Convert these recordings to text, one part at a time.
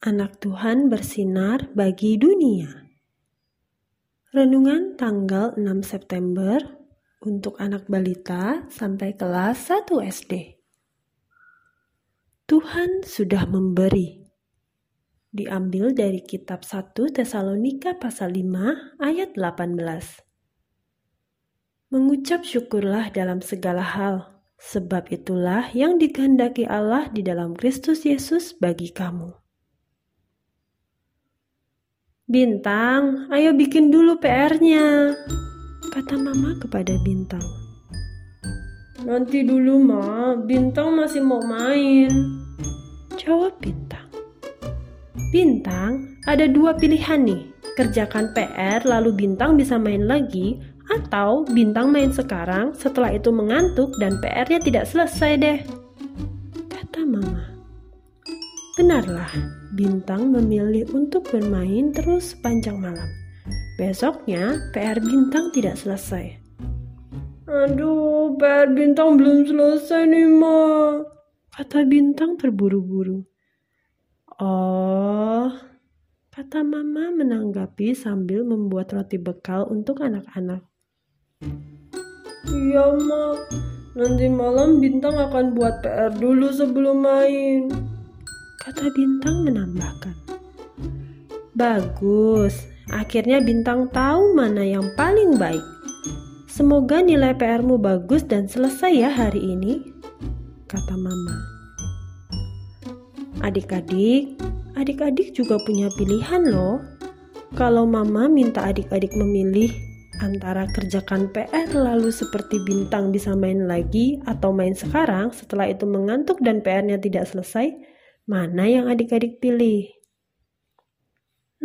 Anak Tuhan bersinar bagi dunia. Renungan tanggal 6 September untuk anak balita sampai kelas 1 SD. Tuhan sudah memberi. Diambil dari kitab 1 Tesalonika pasal 5 ayat 18. Mengucap syukurlah dalam segala hal, sebab itulah yang dikehendaki Allah di dalam Kristus Yesus bagi kamu. Bintang, ayo bikin dulu PR-nya, kata mama kepada Bintang. Nanti dulu, Ma. Bintang masih mau main. Jawab Bintang. Bintang, ada dua pilihan nih. Kerjakan PR lalu Bintang bisa main lagi atau Bintang main sekarang setelah itu mengantuk dan PR-nya tidak selesai deh. Kata mama. Benarlah, Bintang memilih untuk bermain terus sepanjang malam. Besoknya, PR Bintang tidak selesai. Aduh, PR Bintang belum selesai nih, Ma. Kata Bintang terburu-buru. Oh, kata Mama menanggapi sambil membuat roti bekal untuk anak-anak. Iya, Ma. Nanti malam Bintang akan buat PR dulu sebelum main kata Bintang menambahkan. Bagus, akhirnya Bintang tahu mana yang paling baik. Semoga nilai PR-mu bagus dan selesai ya hari ini, kata Mama. Adik-adik, adik-adik juga punya pilihan loh. Kalau Mama minta adik-adik memilih antara kerjakan PR lalu seperti bintang bisa main lagi atau main sekarang setelah itu mengantuk dan PR-nya tidak selesai, Mana yang adik-adik pilih?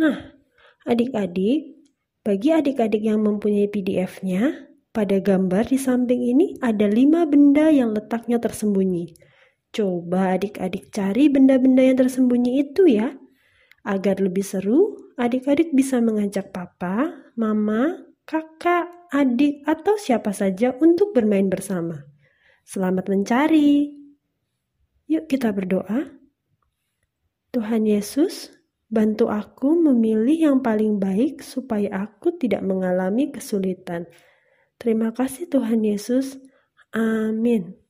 Nah, adik-adik, bagi adik-adik yang mempunyai PDF-nya, pada gambar di samping ini ada lima benda yang letaknya tersembunyi. Coba adik-adik cari benda-benda yang tersembunyi itu ya. Agar lebih seru, adik-adik bisa mengajak papa, mama, kakak, adik, atau siapa saja untuk bermain bersama. Selamat mencari. Yuk kita berdoa. Tuhan Yesus, bantu aku memilih yang paling baik supaya aku tidak mengalami kesulitan. Terima kasih Tuhan Yesus. Amin.